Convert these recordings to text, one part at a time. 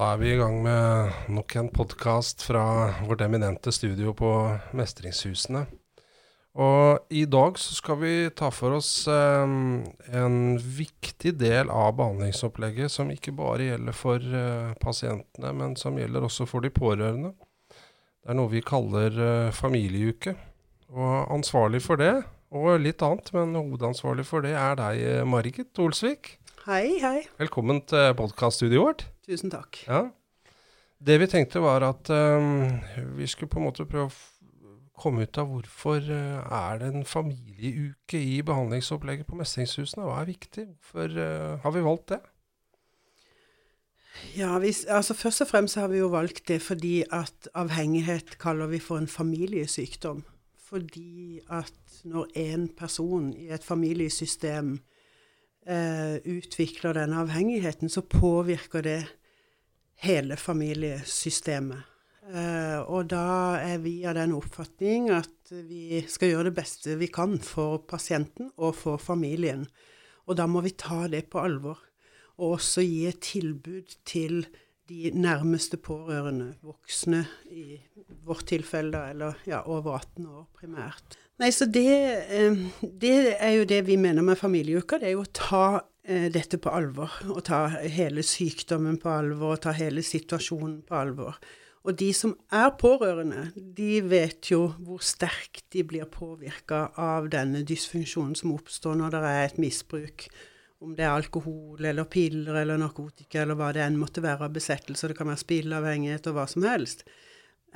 Da er vi i gang med nok en podkast fra vårt eminente studio på Mestringshusene. Og i dag så skal vi ta for oss eh, en viktig del av behandlingsopplegget som ikke bare gjelder for eh, pasientene, men som gjelder også for de pårørende. Det er noe vi kaller eh, familieuke. Og ansvarlig for det, og litt annet, men hovedansvarlig for det er deg, eh, Margit Olsvik. Hei, hei. Velkommen til podkaststudioet vårt. Tusen takk. Ja. Det vi tenkte var at um, vi skulle på en måte prøve å komme ut av hvorfor uh, er det en familieuke i behandlingsopplegget på Mestringshusene? Hva er viktig? Hvorfor uh, har vi valgt det? Ja, vi, altså Først og fremst har vi jo valgt det fordi at avhengighet kaller vi for en familiesykdom. Fordi at når en person i et familiesystem utvikler denne avhengigheten, så påvirker det hele familiesystemet. Eh, og da er vi av den oppfatning at vi skal gjøre det beste vi kan for pasienten og for familien. Og da må vi ta det på alvor. Og også gi et tilbud til de nærmeste pårørende, voksne i vårt tilfelle, eller ja, over 18 år primært. Nei, så det, eh, det er jo det vi mener med familieuka. Det er jo å ta eh, dette på alvor. Og ta hele sykdommen på alvor, og ta hele situasjonen på alvor. Og de som er pårørende, de vet jo hvor sterkt de blir påvirka av denne dysfunksjonen som oppstår når det er et misbruk. Om det er alkohol eller piller eller narkotika eller hva det enn måtte være av besettelse. Det kan være spilleavhengighet og hva som helst.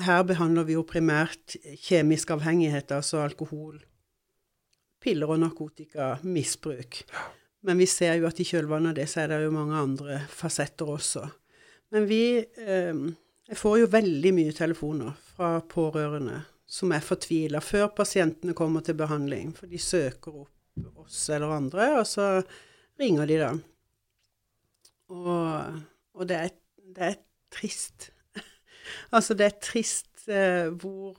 Her behandler vi jo primært kjemisk avhengighet, altså alkohol, piller og narkotika, misbruk. Men vi ser jo at i kjølvannet av det så er det jo mange andre fasetter også. Men vi eh, Jeg får jo veldig mye telefoner fra pårørende som er fortvila før pasientene kommer til behandling. For de søker opp oss eller andre, og så ringer de da. Og, og det, er, det er trist. Altså det er trist eh, hvor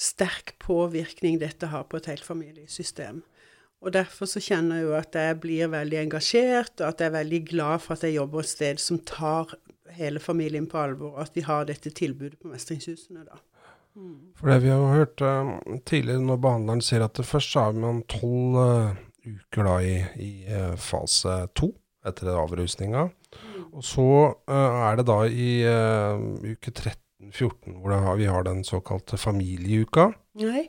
sterk påvirkning dette har på et helt familiesystem. Og derfor så kjenner jeg jo at jeg blir veldig engasjert, og at jeg er veldig glad for at jeg jobber et sted som tar hele familien på alvor, og at vi har dette tilbudet på Mestringshusene, da. For det vi har hørt uh, tidligere når behandleren sier at først så er man tolv uh, uker da i, i uh, fase to etter avrusninga. Og så eh, er det da i eh, uke 13-14 hvor har, vi har den såkalte familieuka. Nei.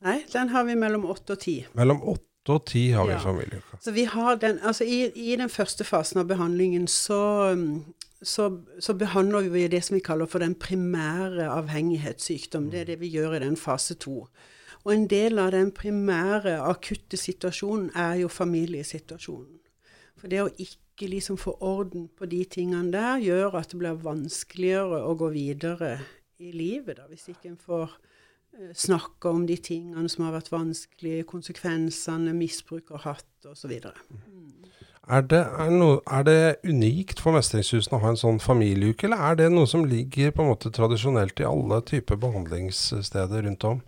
Nei, den har vi mellom 8 og 10. Mellom 8 og 10 har vi Ja. familieuka. Så vi har den, altså i, I den første fasen av behandlingen så, um, så, så behandler vi det som vi kaller for den primære avhengighetssykdom. Det er det vi gjør i den fase to. Og en del av den primære akutte situasjonen er jo familiesituasjonen. For det å ikke liksom få orden på de tingene der, gjør at det blir vanskeligere å gå videre i livet, da, hvis ikke en får eh, snakke om de tingene som har vært vanskelige, konsekvensene misbruk har hatt, osv. Er det, er, no, er det unikt for Mestringshusene å ha en sånn familieuke, eller er det noe som ligger på en måte tradisjonelt i alle typer behandlingssteder rundt om?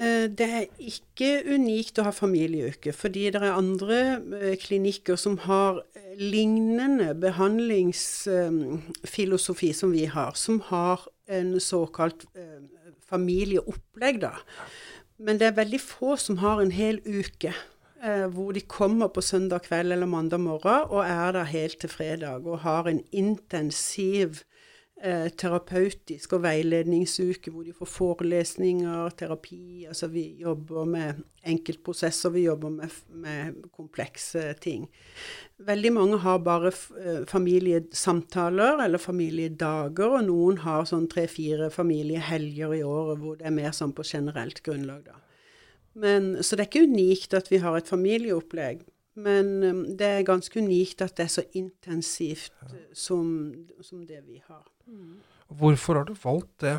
Eh, Det er ikke unikt å ha familieuke, fordi det er andre eh, klinikker som har lignende behandlingsfilosofi som vi har, som har en såkalt eh, familieopplegg, da. Men det er veldig få som har en hel uke. Hvor de kommer på søndag kveld eller mandag morgen og er der helt til fredag og har en intensiv eh, terapeutisk og veiledningsuke hvor de får forelesninger, terapi. Altså vi jobber med enkeltprosesser, vi jobber med, med komplekse ting. Veldig mange har bare eh, familiesamtaler eller familiedager, og noen har sånn tre-fire familiehelger i året hvor det er mer sånn på generelt grunnlag, da. Men, så det er ikke unikt at vi har et familieopplegg. Men um, det er ganske unikt at det er så intensivt uh, som, som det vi har. Hvorfor har du valgt det?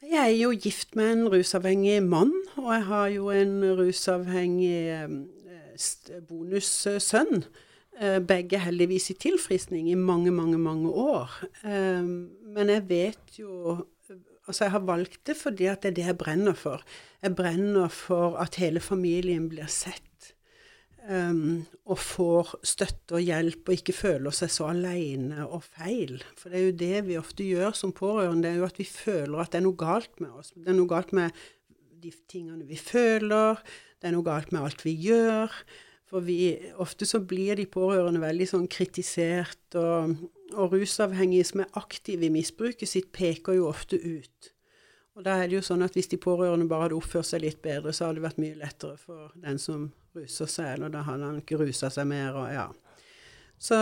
Jeg er jo gift med en rusavhengig mann, og jeg har jo en rusavhengig um, eh, bonussønn. Eh, Begge heldigvis i tilfriskning i mange, mange, mange år. Men jeg vet jo Altså, jeg har valgt det fordi at det er det jeg brenner for. Jeg brenner for at hele familien blir sett. Um, og får støtte og hjelp, og ikke føler seg så alene og feil. For det er jo det vi ofte gjør som pårørende, det er jo at vi føler at det er noe galt med oss. Det er noe galt med de tingene vi føler, det er noe galt med alt vi gjør. For vi, ofte så blir de pårørende veldig sånn kritisert, og, og rusavhengige som er aktive i misbruket sitt, peker jo ofte ut. Og da er det jo sånn at hvis de pårørende bare hadde oppført seg litt bedre, så hadde det vært mye lettere for den som ruser seg, eller da hadde han ikke rusa seg mer, og ja. Så,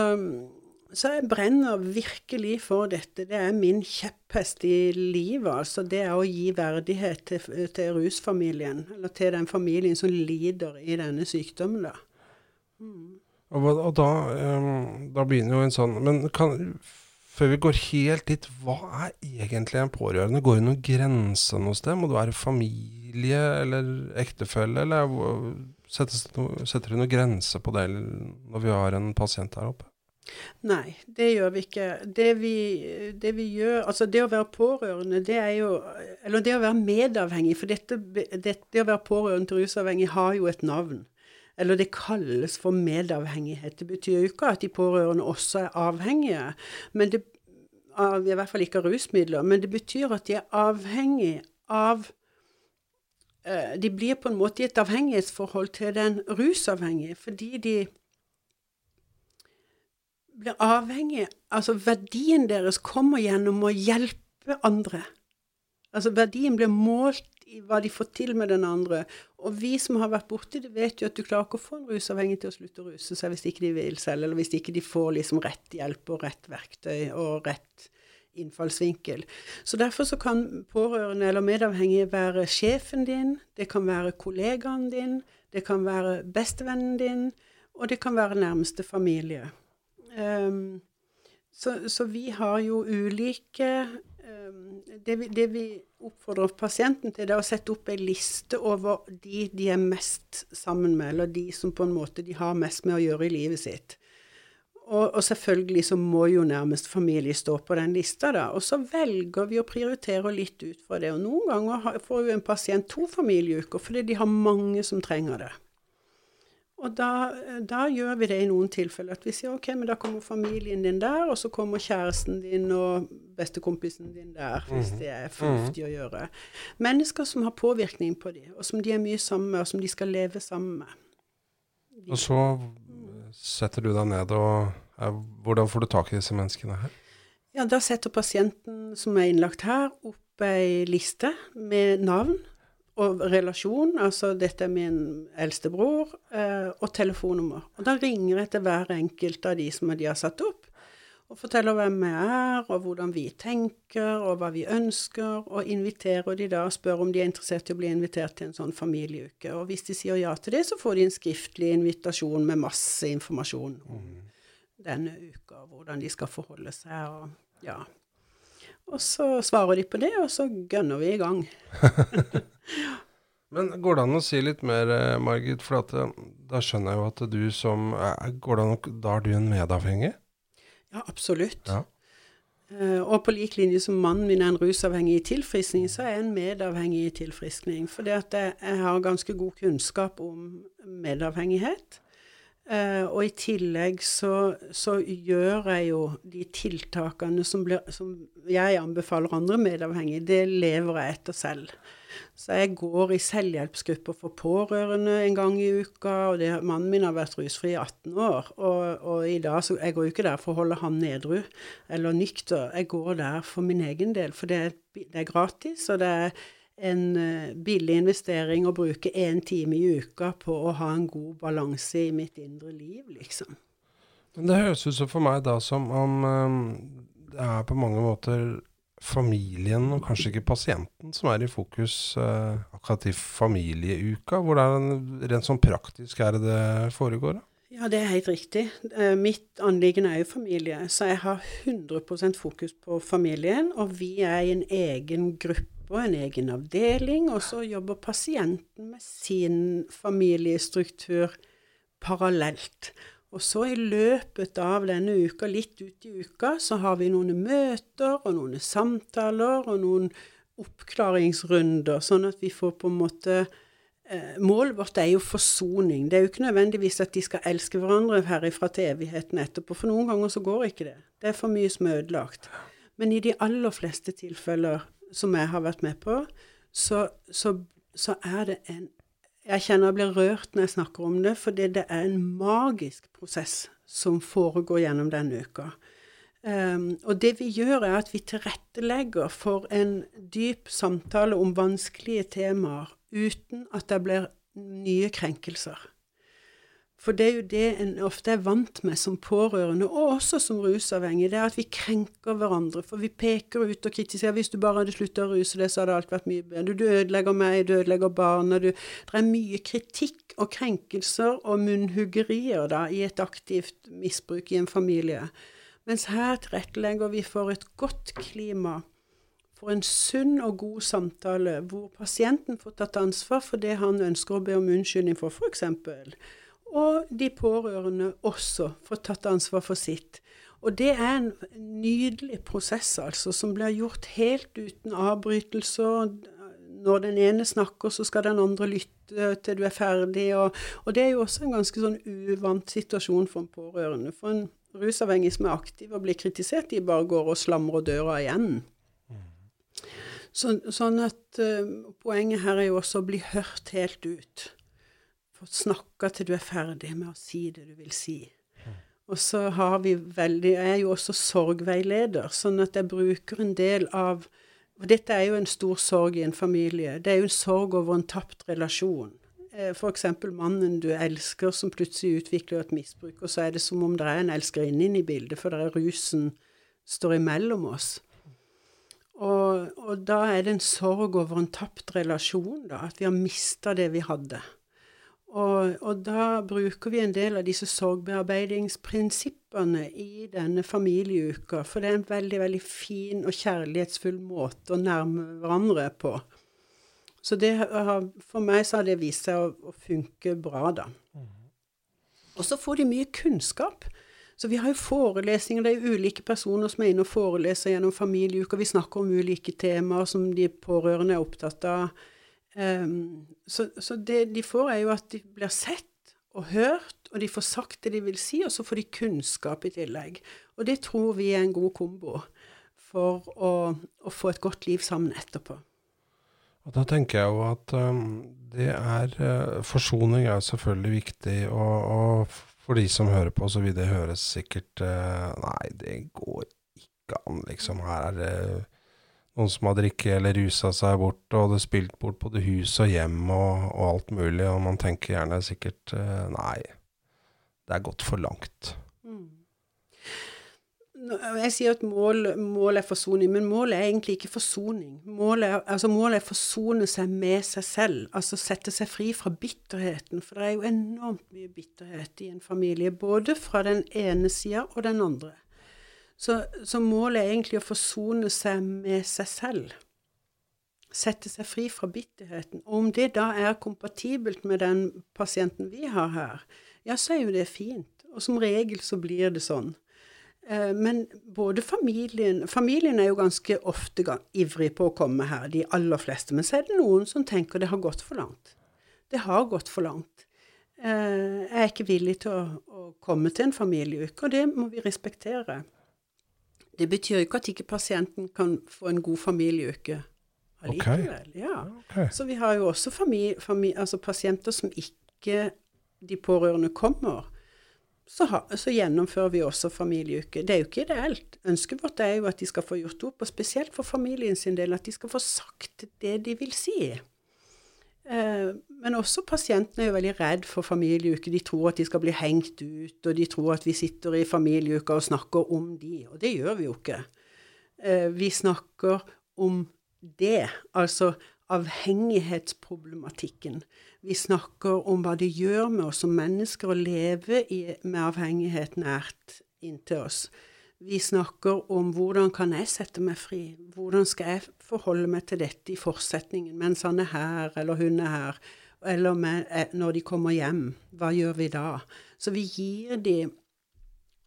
så, jeg brenner virkelig for dette. Det er min kjepphest i livet, altså. Det er å gi verdighet til, til rusfamilien, eller til den familien som lider i denne sykdommen, da. Mm. Og, og da, um, da begynner jo en sånn Men kan før vi går helt dit, hva er egentlig en pårørende? Går det noen grenser noe sted? Må det være familie eller ektefelle, eller setter, setter du noen grense på det når vi har en pasient her oppe? Nei, det gjør vi ikke. Det vi, det vi, gjør Altså, det å være pårørende, det er jo Eller det å være medavhengig, for dette, det, det å være pårørende til rusavhengig har jo et navn. Eller det kalles for medavhengighet. Det betyr jo ikke at de pårørende også er avhengige, men det, av, i hvert fall ikke av rusmidler. Men det betyr at de er avhengig av De blir på en måte i et avhengighetsforhold til den rusavhengige fordi de blir avhengige Altså verdien deres kommer gjennom å hjelpe andre. Altså verdien blir målt i hva de får til med den andre. Og vi som har vært borti det, vet jo at du klarer ikke å få en rusavhengig til å slutte å ruse seg hvis ikke de vil selv, eller hvis ikke de får liksom rett hjelp og rett verktøy og rett innfallsvinkel. Så derfor så kan pårørende eller medavhengige være sjefen din, det kan være kollegaen din, det kan være bestevennen din, og det kan være nærmeste familie. Um, så, så, vi har jo ulike um, det, vi, det, vi, oppfordrer pasienten til, det er å sette opp ei liste over de de er mest sammen med, eller de som på en måte de har mest med å gjøre i livet sitt. Og, og, selvfølgelig så må jo nærmest familie stå på den lista, da. Og så velger vi å prioritere litt ut fra det. Og noen ganger får jo en pasient to familieuker fordi de har mange som trenger det. Og da, da, gjør vi det i noen tilfeller. At vi sier OK, men da kommer familien din der, og så kommer kjæresten din og bestekompisen din der, hvis mhm. det er fornuftig å gjøre. Mennesker som har påvirkning på dem, og som de er mye sammen med, og som de skal leve sammen med. Og så setter du deg ned og er, Hvordan får du tak i disse menneskene her? Ja, Da setter pasienten som er innlagt her, opp ei liste med navn og relasjon, altså dette er min eldste bror, eh, og telefonnummer. Og da ringer jeg til hver enkelt av de som de har satt opp, og forteller hvem vi er, og hvordan vi tenker, og hva vi ønsker, og inviterer de da, og spør om de er interessert i å bli invitert til en sånn familieuke. Og hvis de sier ja til det, så får de en skriftlig invitasjon med masse informasjon om mm. denne uka, hvordan de skal forholde seg, og ja. Og så svarer de på det, og så gønner vi i gang. Men går det an å si litt mer, eh, Margit? For at, eh, da skjønner jeg jo at du som går det an, Da er du en medavhengig? Ja, absolutt. Ja. Uh, og på lik linje som mannen min er en rusavhengig i tilfriskning, så er jeg en medavhengig i tilfriskning. Jeg, jeg har ganske god kunnskap om medavhengighet. Uh, og i tillegg så, så, gjør jeg jo de tiltakene som, blir, som jeg anbefaler andre medavhengige, det lever jeg etter selv. Så jeg går i selvhjelpsgrupper for pårørende en gang i uka. og det, Mannen min har vært rusfri i 18 år, og, og, i dag så jeg går jo ikke der for å holde han nedru eller nykter. Jeg går der for min egen del, for det det er gratis, og det er en uh, billig investering å bruke én time i uka på å ha en god balanse i mitt indre liv, liksom. Men det høres ut som for meg da som om um, det er på mange måter familien og kanskje ikke pasienten som er i fokus uh, akkurat i familieuka? Hvordan rent sånn praktisk er det det foregår? da? Ja, det er helt riktig. Uh, mitt anliggende er jo familie, så jeg har 100% fokus på familien. Og vi er i en egen gruppe og en egen avdeling, og så jobber pasienten med sin familiestruktur parallelt. Og så i løpet av denne uka, litt ut i uka, så har vi noen møter og noen samtaler og noen oppklaringsrunder, sånn at vi får på en måte eh, Målet vårt er jo forsoning. Det er jo ikke nødvendigvis at de skal elske hverandre herifra til evigheten etterpå, for noen ganger så går ikke det. Det er for mye som er ødelagt. Men i de aller fleste tilfeller som jeg har vært med på, så, så, så er det en Jeg kjenner jeg blir rørt når jeg snakker om det, fordi det er en magisk prosess som foregår gjennom denne uka. Um, og det vi gjør, er at vi tilrettelegger for en dyp samtale om vanskelige temaer uten at det blir nye krenkelser. For det er jo det en ofte er vant med som pårørende, og også som rusavhengig, det er at vi krenker hverandre. For vi peker ut og kritiserer. 'Hvis du bare hadde slutta å ruse deg, så hadde alt vært mye bedre.' 'Du ødelegger meg, du ødelegger barna.' Det er mye kritikk og krenkelser og munnhuggerier da, i et aktivt misbruk i en familie. Mens her tilrettelegger vi for et godt klima for en sunn og god samtale, hvor pasienten får tatt ansvar for det han ønsker å be om unnskyldning for, f.eks. Og de pårørende også får tatt ansvar for sitt. Og det er en nydelig prosess, altså, som blir gjort helt uten avbrytelser. Når den ene snakker, så skal den andre lytte til du er ferdig. Og, og det er jo også en ganske sånn uvant situasjon for en pårørende. For en rusavhengig som er aktiv og blir kritisert, de bare går og slamrer døra igjen. Så, sånn at uh, Poenget her er jo også å bli hørt helt ut. Få snakka til du er ferdig med å si det du vil si. Og så har vi veldig Jeg er jo også sorgveileder, sånn at jeg bruker en del av og Dette er jo en stor sorg i en familie. Det er jo en sorg over en tapt relasjon. Eh, F.eks. mannen du elsker som plutselig utvikler et misbruk, og så er det som om det er en elskerinne inne i bildet, for det er rusen står imellom oss. Og, og, da er det en sorg over en tapt relasjon, da, at vi har mista det vi hadde. Og, og, da bruker vi en del av disse sorgbearbeidingsprinsippene i denne familieuka, for det er en veldig, veldig fin og kjærlighetsfull måte å nærme hverandre på. Så det har, for meg så har det vist seg å, å funke bra, da. Og så får de mye kunnskap. Så vi har jo forelesninger, det er jo ulike personer som er inne og foreleser gjennom familieuka. Vi snakker om ulike temaer som de pårørende er opptatt av. Um, så, så det de får, er jo at de blir sett og hørt, og de får sagt det de vil si, og så får de kunnskap i tillegg. Og det tror vi er en god kombo for å, å få et godt liv sammen etterpå. Og Da tenker jeg jo at um, det er uh, Forsoning er selvfølgelig viktig, og, og for de som hører på, så vil det høres sikkert uh, Nei, det går ikke an, liksom. Her er det noen som har drikket eller rusa seg bort, og det spilt bort både hus og hjem og, og, alt mulig, og man tenker gjerne sikkert uh, Nei, det er gått for langt. Mm. Jeg sier at mål, mål er forsoning, men målet er egentlig ikke forsoning. Målet er, altså målet er forsone seg med seg selv, altså sette seg fri fra bitterheten. For det er jo enormt mye bitterhet i en familie, både fra den ene sida og den andre. Så, så, målet er egentlig å forsone seg med seg selv. Sette seg fri fra bitterheten. Og om det da er kompatibelt med den pasienten vi har her, ja, så er jo det fint. Og som regel så blir det sånn. Eh, men både familien Familien er jo ganske ofte ivrig på å komme her, de aller fleste. Men så er det noen som tenker det har gått for langt. Det har gått for langt. Eh, jeg er ikke villig til å, å komme til en familieuke, og det må vi respektere. Det betyr ikke at ikke pasienten kan få en god familieuke allikevel. Okay. Ja. Okay. Så vi har jo også familie, familie, altså pasienter som ikke de pårørende kommer så, ha, så, gjennomfører vi også familieuke. Det er jo ikke ideelt. Ønsket vårt er jo at de skal få gjort opp, og spesielt for familien sin del, at de skal få sagt det de vil si. Eh, men også pasientene er jo veldig redd for familieuke. De tror at de skal bli hengt ut, og de tror at vi sitter i familieuka og snakker om de, og det gjør vi jo ikke. Eh, vi snakker om det, altså avhengighetsproblematikken. Vi snakker om hva det gjør med oss som mennesker å leve i, med avhengighet nært inntil oss. Vi snakker om hvordan kan jeg sette meg fri? Hvordan skal jeg forholde meg til dette i fortsetningen mens han er her, eller hun er her? Eller med, eh, når de kommer hjem. Hva gjør vi da? Så vi gir dem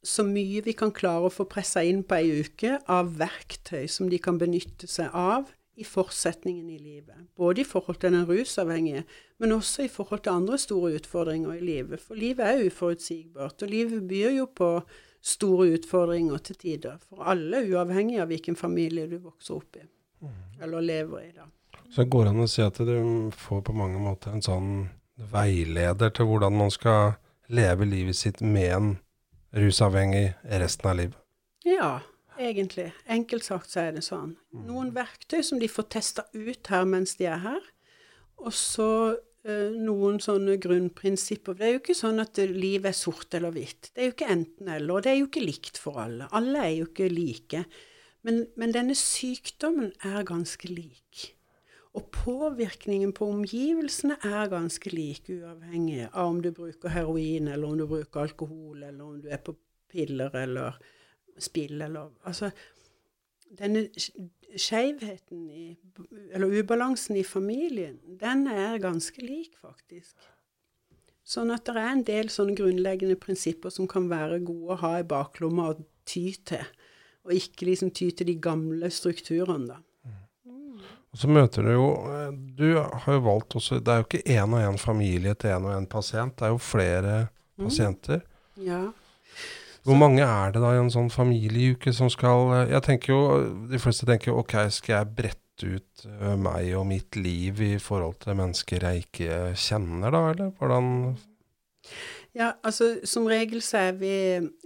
så mye vi kan klare å få pressa inn på ei uke av verktøy som de kan benytte seg av i fortsetningen i livet. Både i forhold til den rusavhengige, men også i forhold til andre store utfordringer i livet. For livet er uforutsigbart, og livet byr jo på store utfordringer til tider. For alle, uavhengig av hvilken familie du vokser opp i, eller lever i. da. Så det går an å si at du får på mange måter en sånn veileder til hvordan man skal leve livet sitt med en rusavhengig resten av livet? Ja, egentlig. Enkelt sagt så er det sånn. Noen verktøy som de får testa ut her mens de er her. Og så noen sånne grunnprinsipper. Det er jo ikke sånn at livet er sort eller hvitt. Det er jo ikke enten-eller. Og det er jo ikke likt for alle. Alle er jo ikke like. Men, men denne sykdommen er ganske lik. Og påvirkningen på omgivelsene er ganske lik, uavhengig av om du bruker heroin, eller om du bruker alkohol, eller om du er på piller eller spill, eller Altså, denne skjevheten i Eller ubalansen i familien, den er ganske lik, faktisk. Sånn at det er en del sånne grunnleggende prinsipper som kan være gode å ha i baklomma og ty til. Og ikke liksom ty til de gamle strukturene, da. Og så møter du jo eh, Du har jo valgt også Det er jo ikke én og én familie til én og én pasient. Det er jo flere mm. pasienter. Ja. Hvor mange er det da i en sånn familieuke som skal eh, Jeg tenker jo De fleste tenker jo OK, skal jeg brette ut uh, meg og mitt liv i forhold til mennesker jeg ikke kjenner, da, eller hvordan Ja, altså som regel så er vi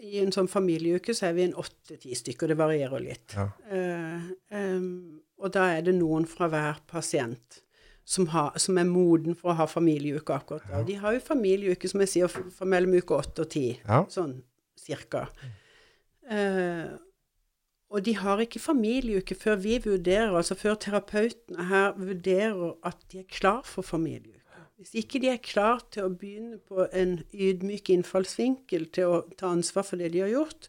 i en sånn familieuke så er vi en åtte-ti stykker. Det varierer litt. Ja. Uh, um, og da er det noen fra hver pasient som, har, som er moden for å ha familieuke akkurat da. Ja. De har jo familieuke, som jeg sier, for mellom uke åtte og ti. Ja. Sånn cirka. Uh, og de har ikke familieuke før vi vurderer, altså før terapeutene her vurderer at de er klar for familieuke. Hvis ikke de er klar til å begynne på en ydmyk innfallsvinkel til å ta ansvar for det de har gjort,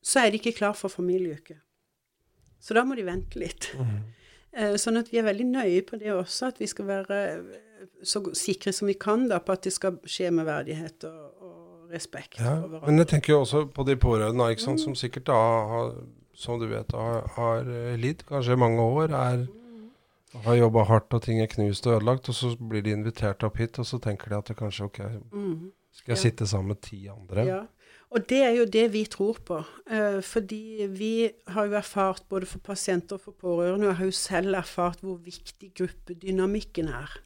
så er de ikke klar for familieuke. Så da må de vente litt. Mm. Sånn at vi er veldig nøye på det også, at vi skal være eh, så sikre som vi kan da, på at det skal skje med verdighet og respekt. Ja, men jeg tenker jo også på de pårørende, ikke sant, mm. som sikkert da har, som du vet, har, har eh, lidd kanskje mange år. er har jobba hardt og ting er knust og ødelagt, og så blir de invitert opp hit, og så tenker de at det kanskje ok, mm. skal jeg ja. sitte sammen med ti andre? Ja. Og det er jo det vi tror på. Eh, fordi vi har jo erfart, både for pasienter og for pårørende, og jeg har jo selv erfart hvor viktig gruppedynamikken er.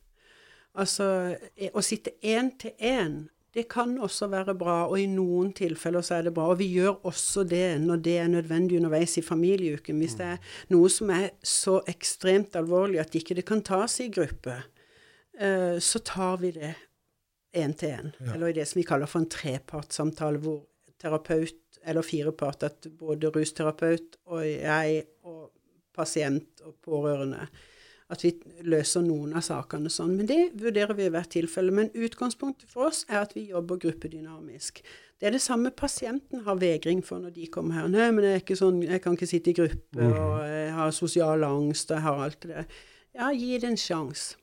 Altså eh, å sitte én til én, det kan også være bra, og i noen tilfeller så er det bra. Og vi gjør også det når det er nødvendig underveis i familieuken. Hvis det er noe som er så ekstremt alvorlig at ikke det kan tas i gruppe, eh, så tar vi det én til én. Ja. Eller i det som vi kaller for en trepartssamtale, hvor terapeut, eller firepart, at både rusterapeut og jeg og pasient og pårørende at vi løser noen av sakene sånn. Men det vurderer vi i hvert tilfelle. Men utgangspunktet for oss er at vi jobber gruppedynamisk. Det er det samme pasienten har vegring for når de kommer her. 'Nei, men jeg, sånn, jeg kan ikke sitte i gruppe, mm. og jeg har sosial angst, og jeg har alt det der.' Ja, gi det en sjanse.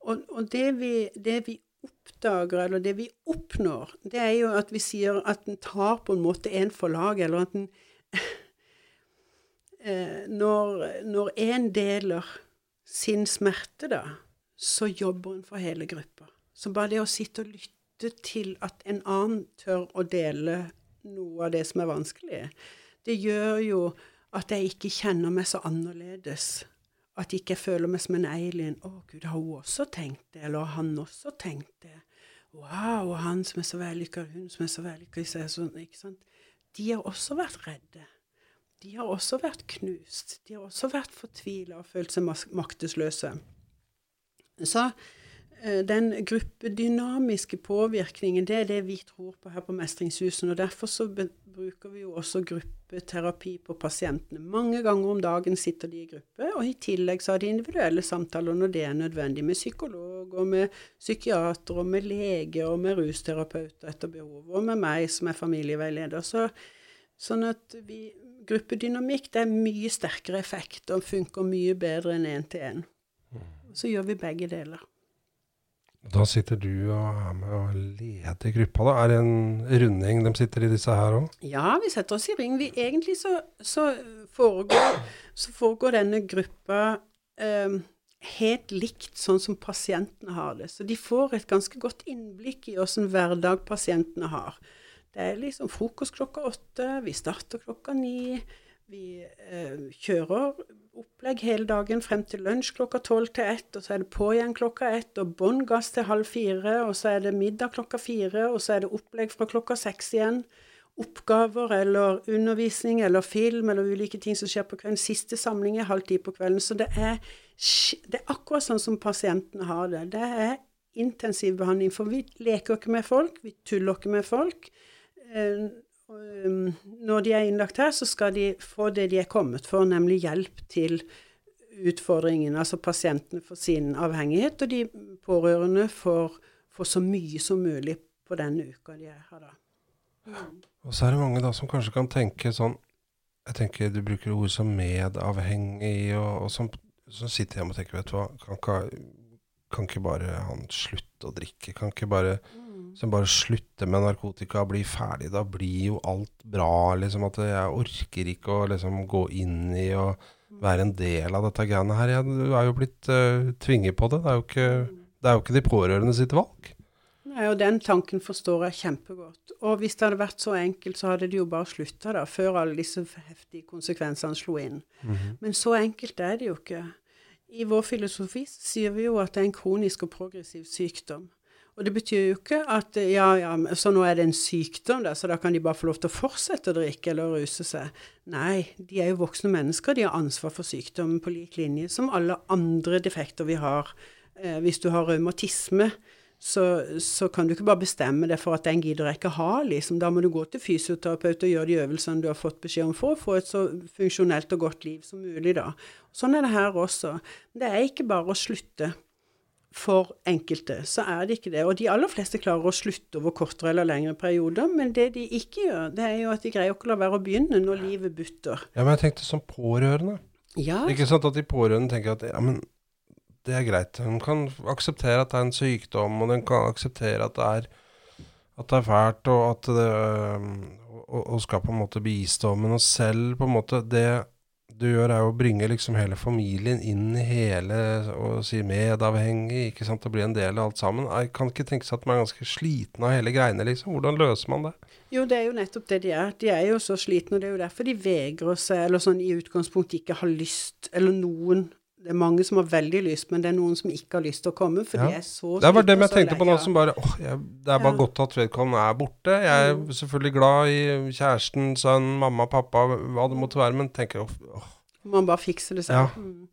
Og, og det, vi, det vi oppdager, eller det vi oppnår, det er jo at vi sier at en tar på en måte en for laget, eller at en eh, Når en deler sin smerte, da, så jobber en for hele gruppa. Så bare det å sitte og lytte til at en annen tør å dele noe av det som er vanskelig, det gjør jo at jeg ikke kjenner meg så annerledes at jeg ikke føler meg som en alien. 'Å, gud, har hun også tenkt det?' Eller har han også tenkt det? 'Wow, han som er så vellykka, hun som er så vellykka' sånn. De har også vært redde. De har også vært knust. De har også vært fortvila og følt seg maktesløse. Så eh, den gruppedynamiske påvirkningen, det er det vi tror på her på Mestringshusene. og Derfor så bruker vi jo også gruppeterapi på pasientene. Mange ganger om dagen sitter de i gruppe, og i tillegg så har de individuelle samtaler når det er nødvendig, med psykolog og med psykiater og med leger og med rusterapeuter etter behov, og med meg som er familieveileder. Så, sånn at vi, gruppedynamikk det er mye sterkere effekt og funker mye bedre enn én-til-én. Mm. Så gjør vi begge deler. Da sitter du og er med og leder gruppa, da. Er det en runding de sitter i disse her òg? Ja, vi setter oss i ring. Vi, egentlig så, så, foregår, så, foregår, denne gruppa eh, helt likt sånn som pasientene har det. Så de får et ganske godt innblikk i åssen hverdag pasientene har. Det er liksom frokost klokka åtte, vi starter klokka ni. Vi eh, kjører opplegg hele dagen frem til lunsj klokka tolv til ett, og så er det på igjen klokka ett, og bånn gass til halv fire, og så er det middag klokka fire, og så er det opplegg fra klokka seks igjen oppgaver eller undervisning eller film eller ulike ting som skjer på kvelden. Siste samling er halv ti på kvelden. Så det er, det er, akkurat sånn som pasientene har det. Det er intensiv behandling. For vi leker ikke med folk, vi tuller ikke med folk. Eh, um, når de er innlagt her, så skal de få det de er kommet for, nemlig hjelp til utfordringen. Altså pasientene får sin avhengighet, og de pårørende får, får så mye som mulig på denne uka de er her, da. Mm. Og så er det mange da som kanskje kan tenke sånn Jeg tenker du bruker ord som medavhengig, og, og som, som, sitter hjemme og tenker Vet du hva, kan ikke, kan ikke bare han slutte å drikke? Kan ikke bare mm. Som bare slutter med narkotika, blir ferdig? Da blir jo alt bra. liksom At jeg orker ikke å liksom gå inn i og være en del av dette greiene her. Jeg, du er jo blitt uh, tvinget på det. Det er jo ikke, det er jo ikke de pårørende sitt valg. Nei, og den tanken forstår jeg kjempegodt. Og hvis det hadde vært så enkelt, så hadde det jo bare slutta da, før alle disse heftige konsekvensene slo inn. Mm -hmm. Men så enkelt er det jo ikke. I vår filosofi sier vi jo at det er en kronisk og progressiv sykdom. Og det betyr jo ikke at ja, ja, så nå er det en sykdom, da, så da kan de bare få lov til å fortsette å drikke eller ruse seg. Nei, de er jo voksne mennesker. De har ansvar for sykdommen på lik linje som alle andre defekter vi har. Eh, hvis du har revmatisme, så, så, kan du ikke bare bestemme deg for at den gidder jeg ikke ha, liksom. Da må du gå til fysioterapeut og gjøre de øvelsene du har fått beskjed om for å få et så funksjonelt og godt liv som mulig, da. Sånn er det her også. Det er ikke bare å slutte. For enkelte så er det ikke det. Og de aller fleste klarer å slutte over kortere eller lengre perioder, men det de ikke gjør, det er jo at de greier ikke å la være å begynne når livet butter. Ja, men jeg tenkte som pårørende. Ja. Ikke sant at de pårørende tenker at ja, men det er greit. Hun kan akseptere at det er en sykdom, og den kan akseptere at det er, at det er fælt, og at det og, og, skal på en måte bistå. Men selv på en måte Det du gjør, er å bringe liksom hele familien inn i hele og si medavhengig, ikke sant, og bli en del av alt sammen. Jeg kan ikke tenke seg at man er ganske sliten av hele greiene, liksom. Hvordan løser man det? Jo, det er jo nettopp det de er. De er jo så slitne, og det er jo derfor de vegrer seg, eller sånn i utgangspunktet ikke har lyst, eller noen det er mange som har veldig lyst, men det er noen som ikke har lyst til å komme. for ja. de er så Det var dem jeg tenkte på nå, som bare åh, jeg, Det er bare ja. godt at vedkommende er borte. Jeg er mm. selvfølgelig glad i kjæresten, sønn, mamma, pappa, hva det måtte være, men tenker åh, åh. Man bare fikser det selv. Ja. Mm.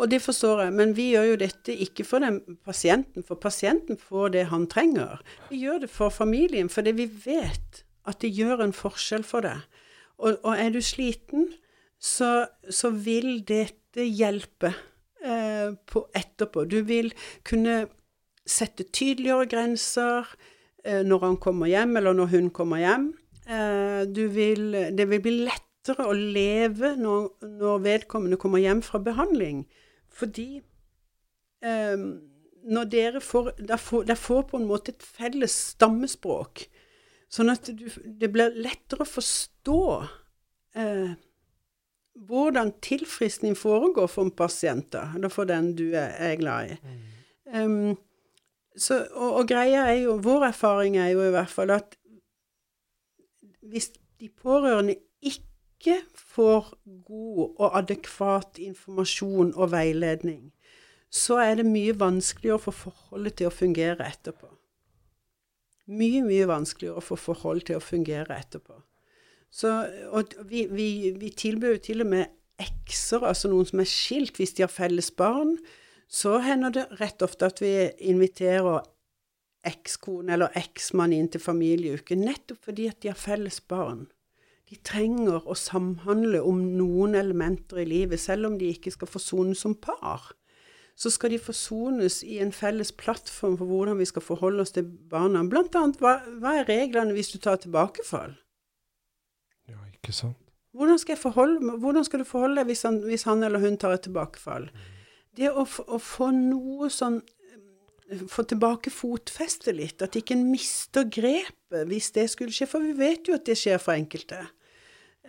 Og det forstår jeg, men vi gjør jo dette ikke for den pasienten, for pasienten får det han trenger. Vi gjør det for familien, fordi vi vet at det gjør en forskjell for deg. Og, og er du sliten, så, så vil dette hjelpe eh, på etterpå. Du vil kunne sette tydeligere grenser eh, når han kommer hjem, eller når hun kommer hjem. Eh, vil, det vil bli lettere å leve når, når, vedkommende kommer hjem fra behandling, fordi eh, når dere får Dere får, får, på en måte et felles stammespråk, sånn at du, det blir lettere å forstå eh, hvordan tilfriskning foregår for en pasient, da, eller for den du er, glad i. Um, så, og, og, greia er jo Vår erfaring er jo i hvert fall at hvis de pårørende ikke får god og adekvat informasjon og veiledning, så er det mye vanskeligere å få forholdet til å fungere etterpå. Mye, mye vanskeligere å få forholdet til å fungere etterpå. Så, og vi, vi, vi tilbyr jo til og med ekser, altså noen som er skilt, hvis de har felles barn. Så hender det rett ofte at vi inviterer ekskone eller eksmann inn til familieuke, nettopp fordi at de har felles barn. De trenger å samhandle om noen elementer i livet, selv om de ikke skal forsones som par. Så skal de forsones i en felles plattform for hvordan vi skal forholde oss til barna. Blant annet, hva, hva er reglene hvis du tar tilbakefall? Ikke sant. Hvordan skal, forholde, hvordan skal du forholde deg hvis han, hvis han, eller hun tar et tilbakefall? Mm. Det å, å, få noe sånn eh, Få tilbake fotfestet litt, at ikke en mister grepet hvis det skulle skje. For vi vet jo at det skjer for enkelte.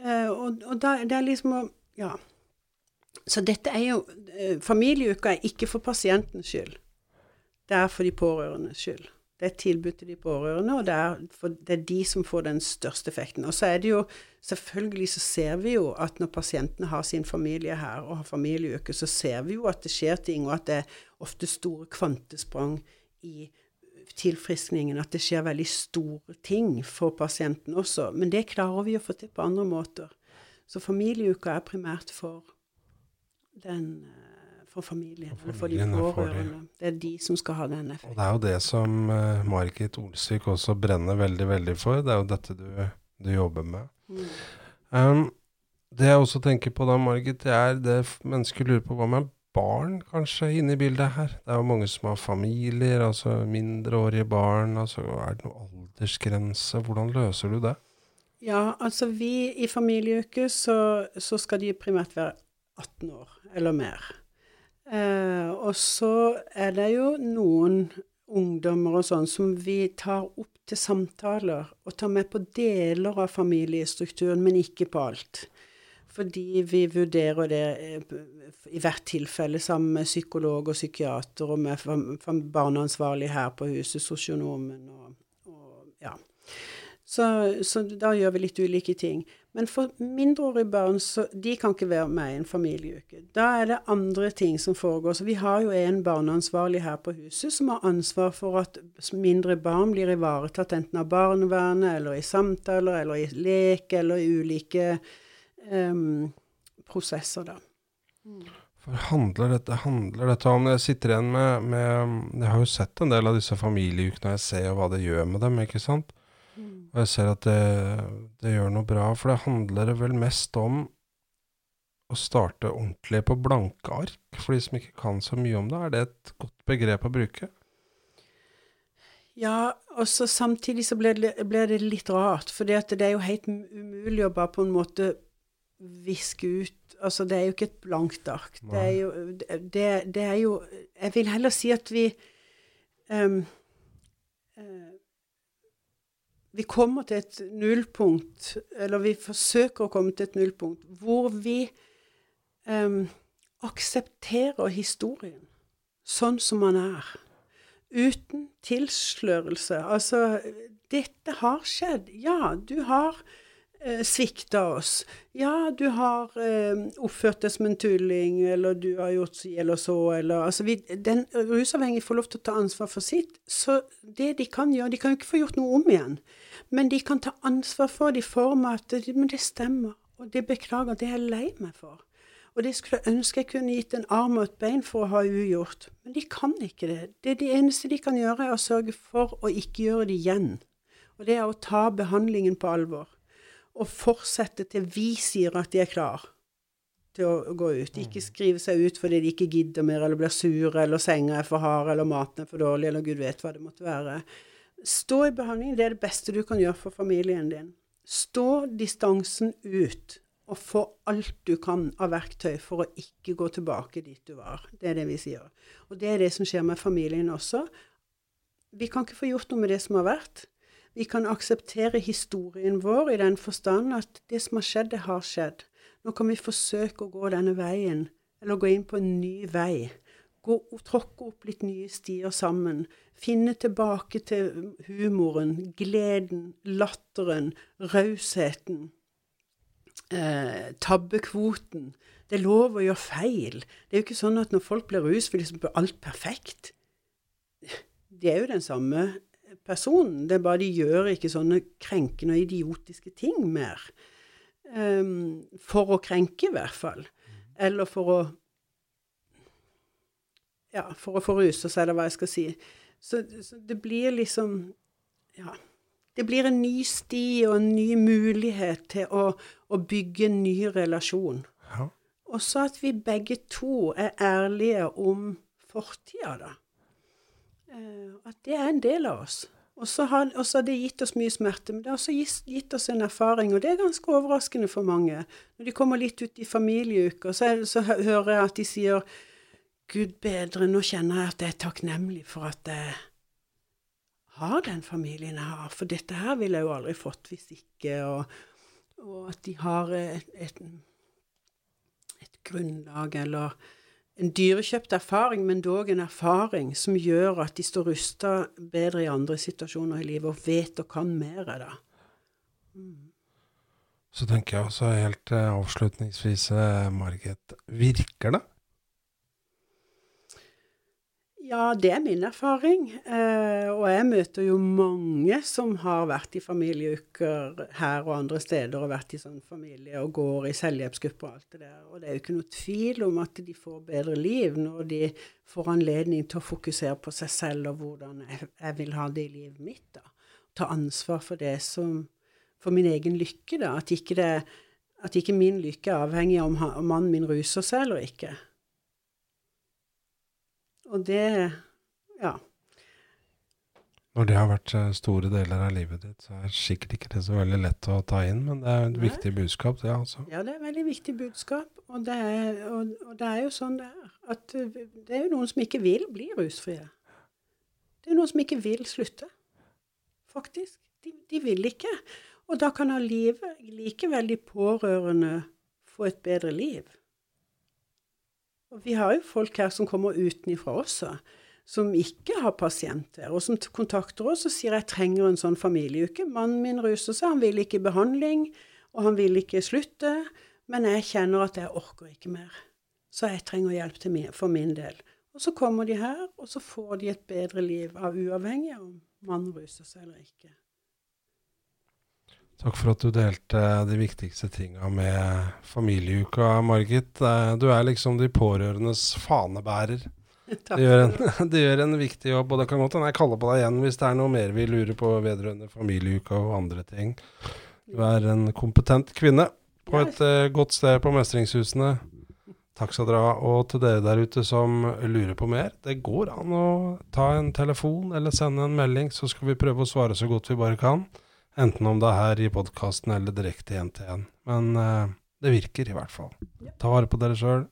Uh, og, og da, det er liksom å Ja. Så dette er jo eh, Familieuka er ikke for pasientens skyld. Det er for de pårørendes skyld. Det er et tilbud til de pårørende, og det er, for, det er de som får den største effekten. Og så er det jo Selvfølgelig så ser vi jo at når pasientene har sin familie her og har familieuke, så ser vi jo at det skjer ting, og at det er ofte store kvantesprang i tilfriskningen. At det skjer veldig store ting for pasienten også. Men det klarer vi å få til på andre måter. Så familieuka er primært for den eh, for familien, eller for de pårørende. Det er de som skal ha den effekten. Og det er jo det som uh, Margit Olsvik også brenner veldig, veldig for. Det er jo dette du, du jobber med. Mm. Um, det jeg også tenker på da, Margit, det er det mennesker lurer på hva med barn kanskje inne i bildet her. Det er jo mange som har familier, altså mindreårige barn. altså Er det noen aldersgrense? Hvordan løser du det? Ja, altså vi i familieuke så, så skal de primært være 18 år eller mer. Eh, og så er det jo noen ungdommer og sånn som vi tar opp til samtaler og tar med på deler av familiestrukturen, men ikke på alt. Fordi vi vurderer det eh, i hvert tilfelle sammen med psykolog og psykiater og med barneansvarlig her på huset, sosionomen og, og ja. Så, så, da gjør vi litt ulike ting. Men for mindreårige barn, så de kan ikke være med i en familieuke. Da er det andre ting som foregår. Så vi har jo en barneansvarlig her på huset som har ansvar for at mindre barn blir ivaretatt enten av barnevernet eller i samtaler eller i lek eller i ulike um, prosesser, da. For handler dette, handler dette om Jeg sitter igjen med, med Jeg har jo sett en del av disse familieukene, og jeg ser jo hva det gjør med dem, ikke sant? Og jeg ser at det, det, gjør noe bra, for det handler vel mest om å starte ordentlig på blanke ark, for de som ikke kan så mye om det. Er det et godt begrep å bruke? Ja, og så samtidig så ble det, ble det litt rart, for det er jo helt umulig å bare på en måte viske ut Altså, det er jo ikke et blankt ark. Det er, jo, det, det er jo Jeg vil heller si at vi um, uh, vi kommer til et nullpunkt, eller vi forsøker å komme til et nullpunkt, hvor vi um, aksepterer historien sånn som man er. Uten tilslørelse. Altså, dette har skjedd. Ja, du har svikta oss. Ja, du har eh, oppført deg som en tulling, eller du har gjort si eller så, eller Altså, vi, den rusavhengige får lov til å ta ansvar for sitt, så det de kan gjøre De kan jo ikke få gjort noe om igjen, men de kan ta ansvar for det i form av at Men det stemmer, og det beklager, det er jeg lei meg for. Og det skulle jeg ønske jeg kunne gitt en arm og et bein for å ha ugjort, men de kan ikke det. Det det eneste de kan gjøre, er å sørge for å ikke gjøre det igjen. Og det er å ta behandlingen på alvor og fortsette til vi sier at de er klar til å gå ut. Ikke mm. skrive seg ut fordi de ikke gidder mer, eller blir sure, eller senga er for hard, eller maten er for dårlig, eller gud vet hva det måtte være. Stå i behandling. Det er det beste du kan gjøre for familien din. Stå distansen ut, og få alt du kan av verktøy for å ikke gå tilbake dit du var. Det er det vi sier. Og det er det som skjer med familien også. Vi kan ikke få gjort noe med det som har vært. Vi kan akseptere historien vår i den forstand at det som har skjedd, det har skjedd. Nå kan vi forsøke å gå denne veien, eller gå inn på en ny vei. Gå, tråkke opp litt nye stier sammen. Finne tilbake til humoren, gleden, latteren, rausheten. Eh, tabbekvoten. Det er lov å gjøre feil. Det er jo ikke sånn at når folk blir rusfrie, så blir alt perfekt. Det er jo den samme personen. Det er bare de gjør ikke sånne krenkende og idiotiske ting mer. Um, for å krenke, i hvert fall. Eller for å Ja, for å få ruse seg, eller hva jeg skal si. Så, så, det blir liksom Ja. Det blir en ny sti og en ny mulighet til å, å bygge en ny relasjon. Ja. Og så at vi begge to er ærlige om fortida, da. Uh, at det er en del av oss. Og så har, det gitt oss mye smerte, men det har også gitt, gitt, oss en erfaring, og det er ganske overraskende for mange. Når de kommer litt ut i familieuker, så, så hører jeg at de sier Gud bedre, nå kjenner jeg at jeg er takknemlig for at jeg har den familien jeg har, for dette her ville jeg jo aldri fått hvis ikke, og, og at de har et, et et grunnlag eller en dyrekjøpt erfaring, men dog en erfaring som gjør at de står rusta bedre i andre situasjoner i livet og vet og kan mer. da. Mm. Så tenker jeg også helt eh, avslutningsvis, eh, Margit, virker det? Ja, det er min erfaring. Eh, og jeg møter jo mange som har vært i familieuker her og andre steder, og vært i sånn familie og går i selvhjelpsgrupper og alt det der. Og det er jo ikke noe tvil om at de får bedre liv når de får anledning til å fokusere på seg selv og hvordan jeg, vil ha det i livet mitt. da. Ta ansvar for det som For min egen lykke, da. At ikke, det, at ikke min lykke er avhengig av om mannen min ruser seg eller ikke. Og det Ja. Når det har vært eh, store deler av livet ditt, så er sikkert ikke det så veldig lett å ta inn, men det er et Nei. viktig budskap, det, altså. Ja, det er et veldig viktig budskap. Og det er, og, og det er jo sånn det er. At eh, det er jo noen som ikke vil bli rusfrie. Det er noen som ikke vil slutte. Faktisk. De, de vil ikke. Og da kan livet likevel de pårørende få et bedre liv. Vi har jo folk her som kommer utenfra også, som ikke har pasienter, og som kontakter oss og sier 'jeg trenger en sånn familieuke'. Mannen min ruser seg, han vil ikke behandling, og han vil ikke slutte, men jeg kjenner at jeg orker ikke mer. Så jeg trenger hjelp min, for min del. Og så kommer de her, og så får de et bedre liv, av uavhengig av om mannen ruser seg eller ikke. Takk for at du delte de viktigste tinga med familieuka, Margit. Eh, du er liksom de pårørendes fanebærer. De gjør, en, de gjør en viktig jobb, og det kan godt hende jeg kaller på deg igjen hvis det er noe mer vi lurer på vedrørende familieuka og andre ting. Du er en kompetent kvinne på et uh, godt sted på Mestringshusene. Takk skal dere ha. Og til dere der ute som lurer på mer, det går an å ta en telefon eller sende en melding, så skal vi prøve å svare så godt vi bare kan. Enten om det er her i podkasten eller direkte én til én. Men uh, det virker i hvert fall. Ta vare på dere sjøl.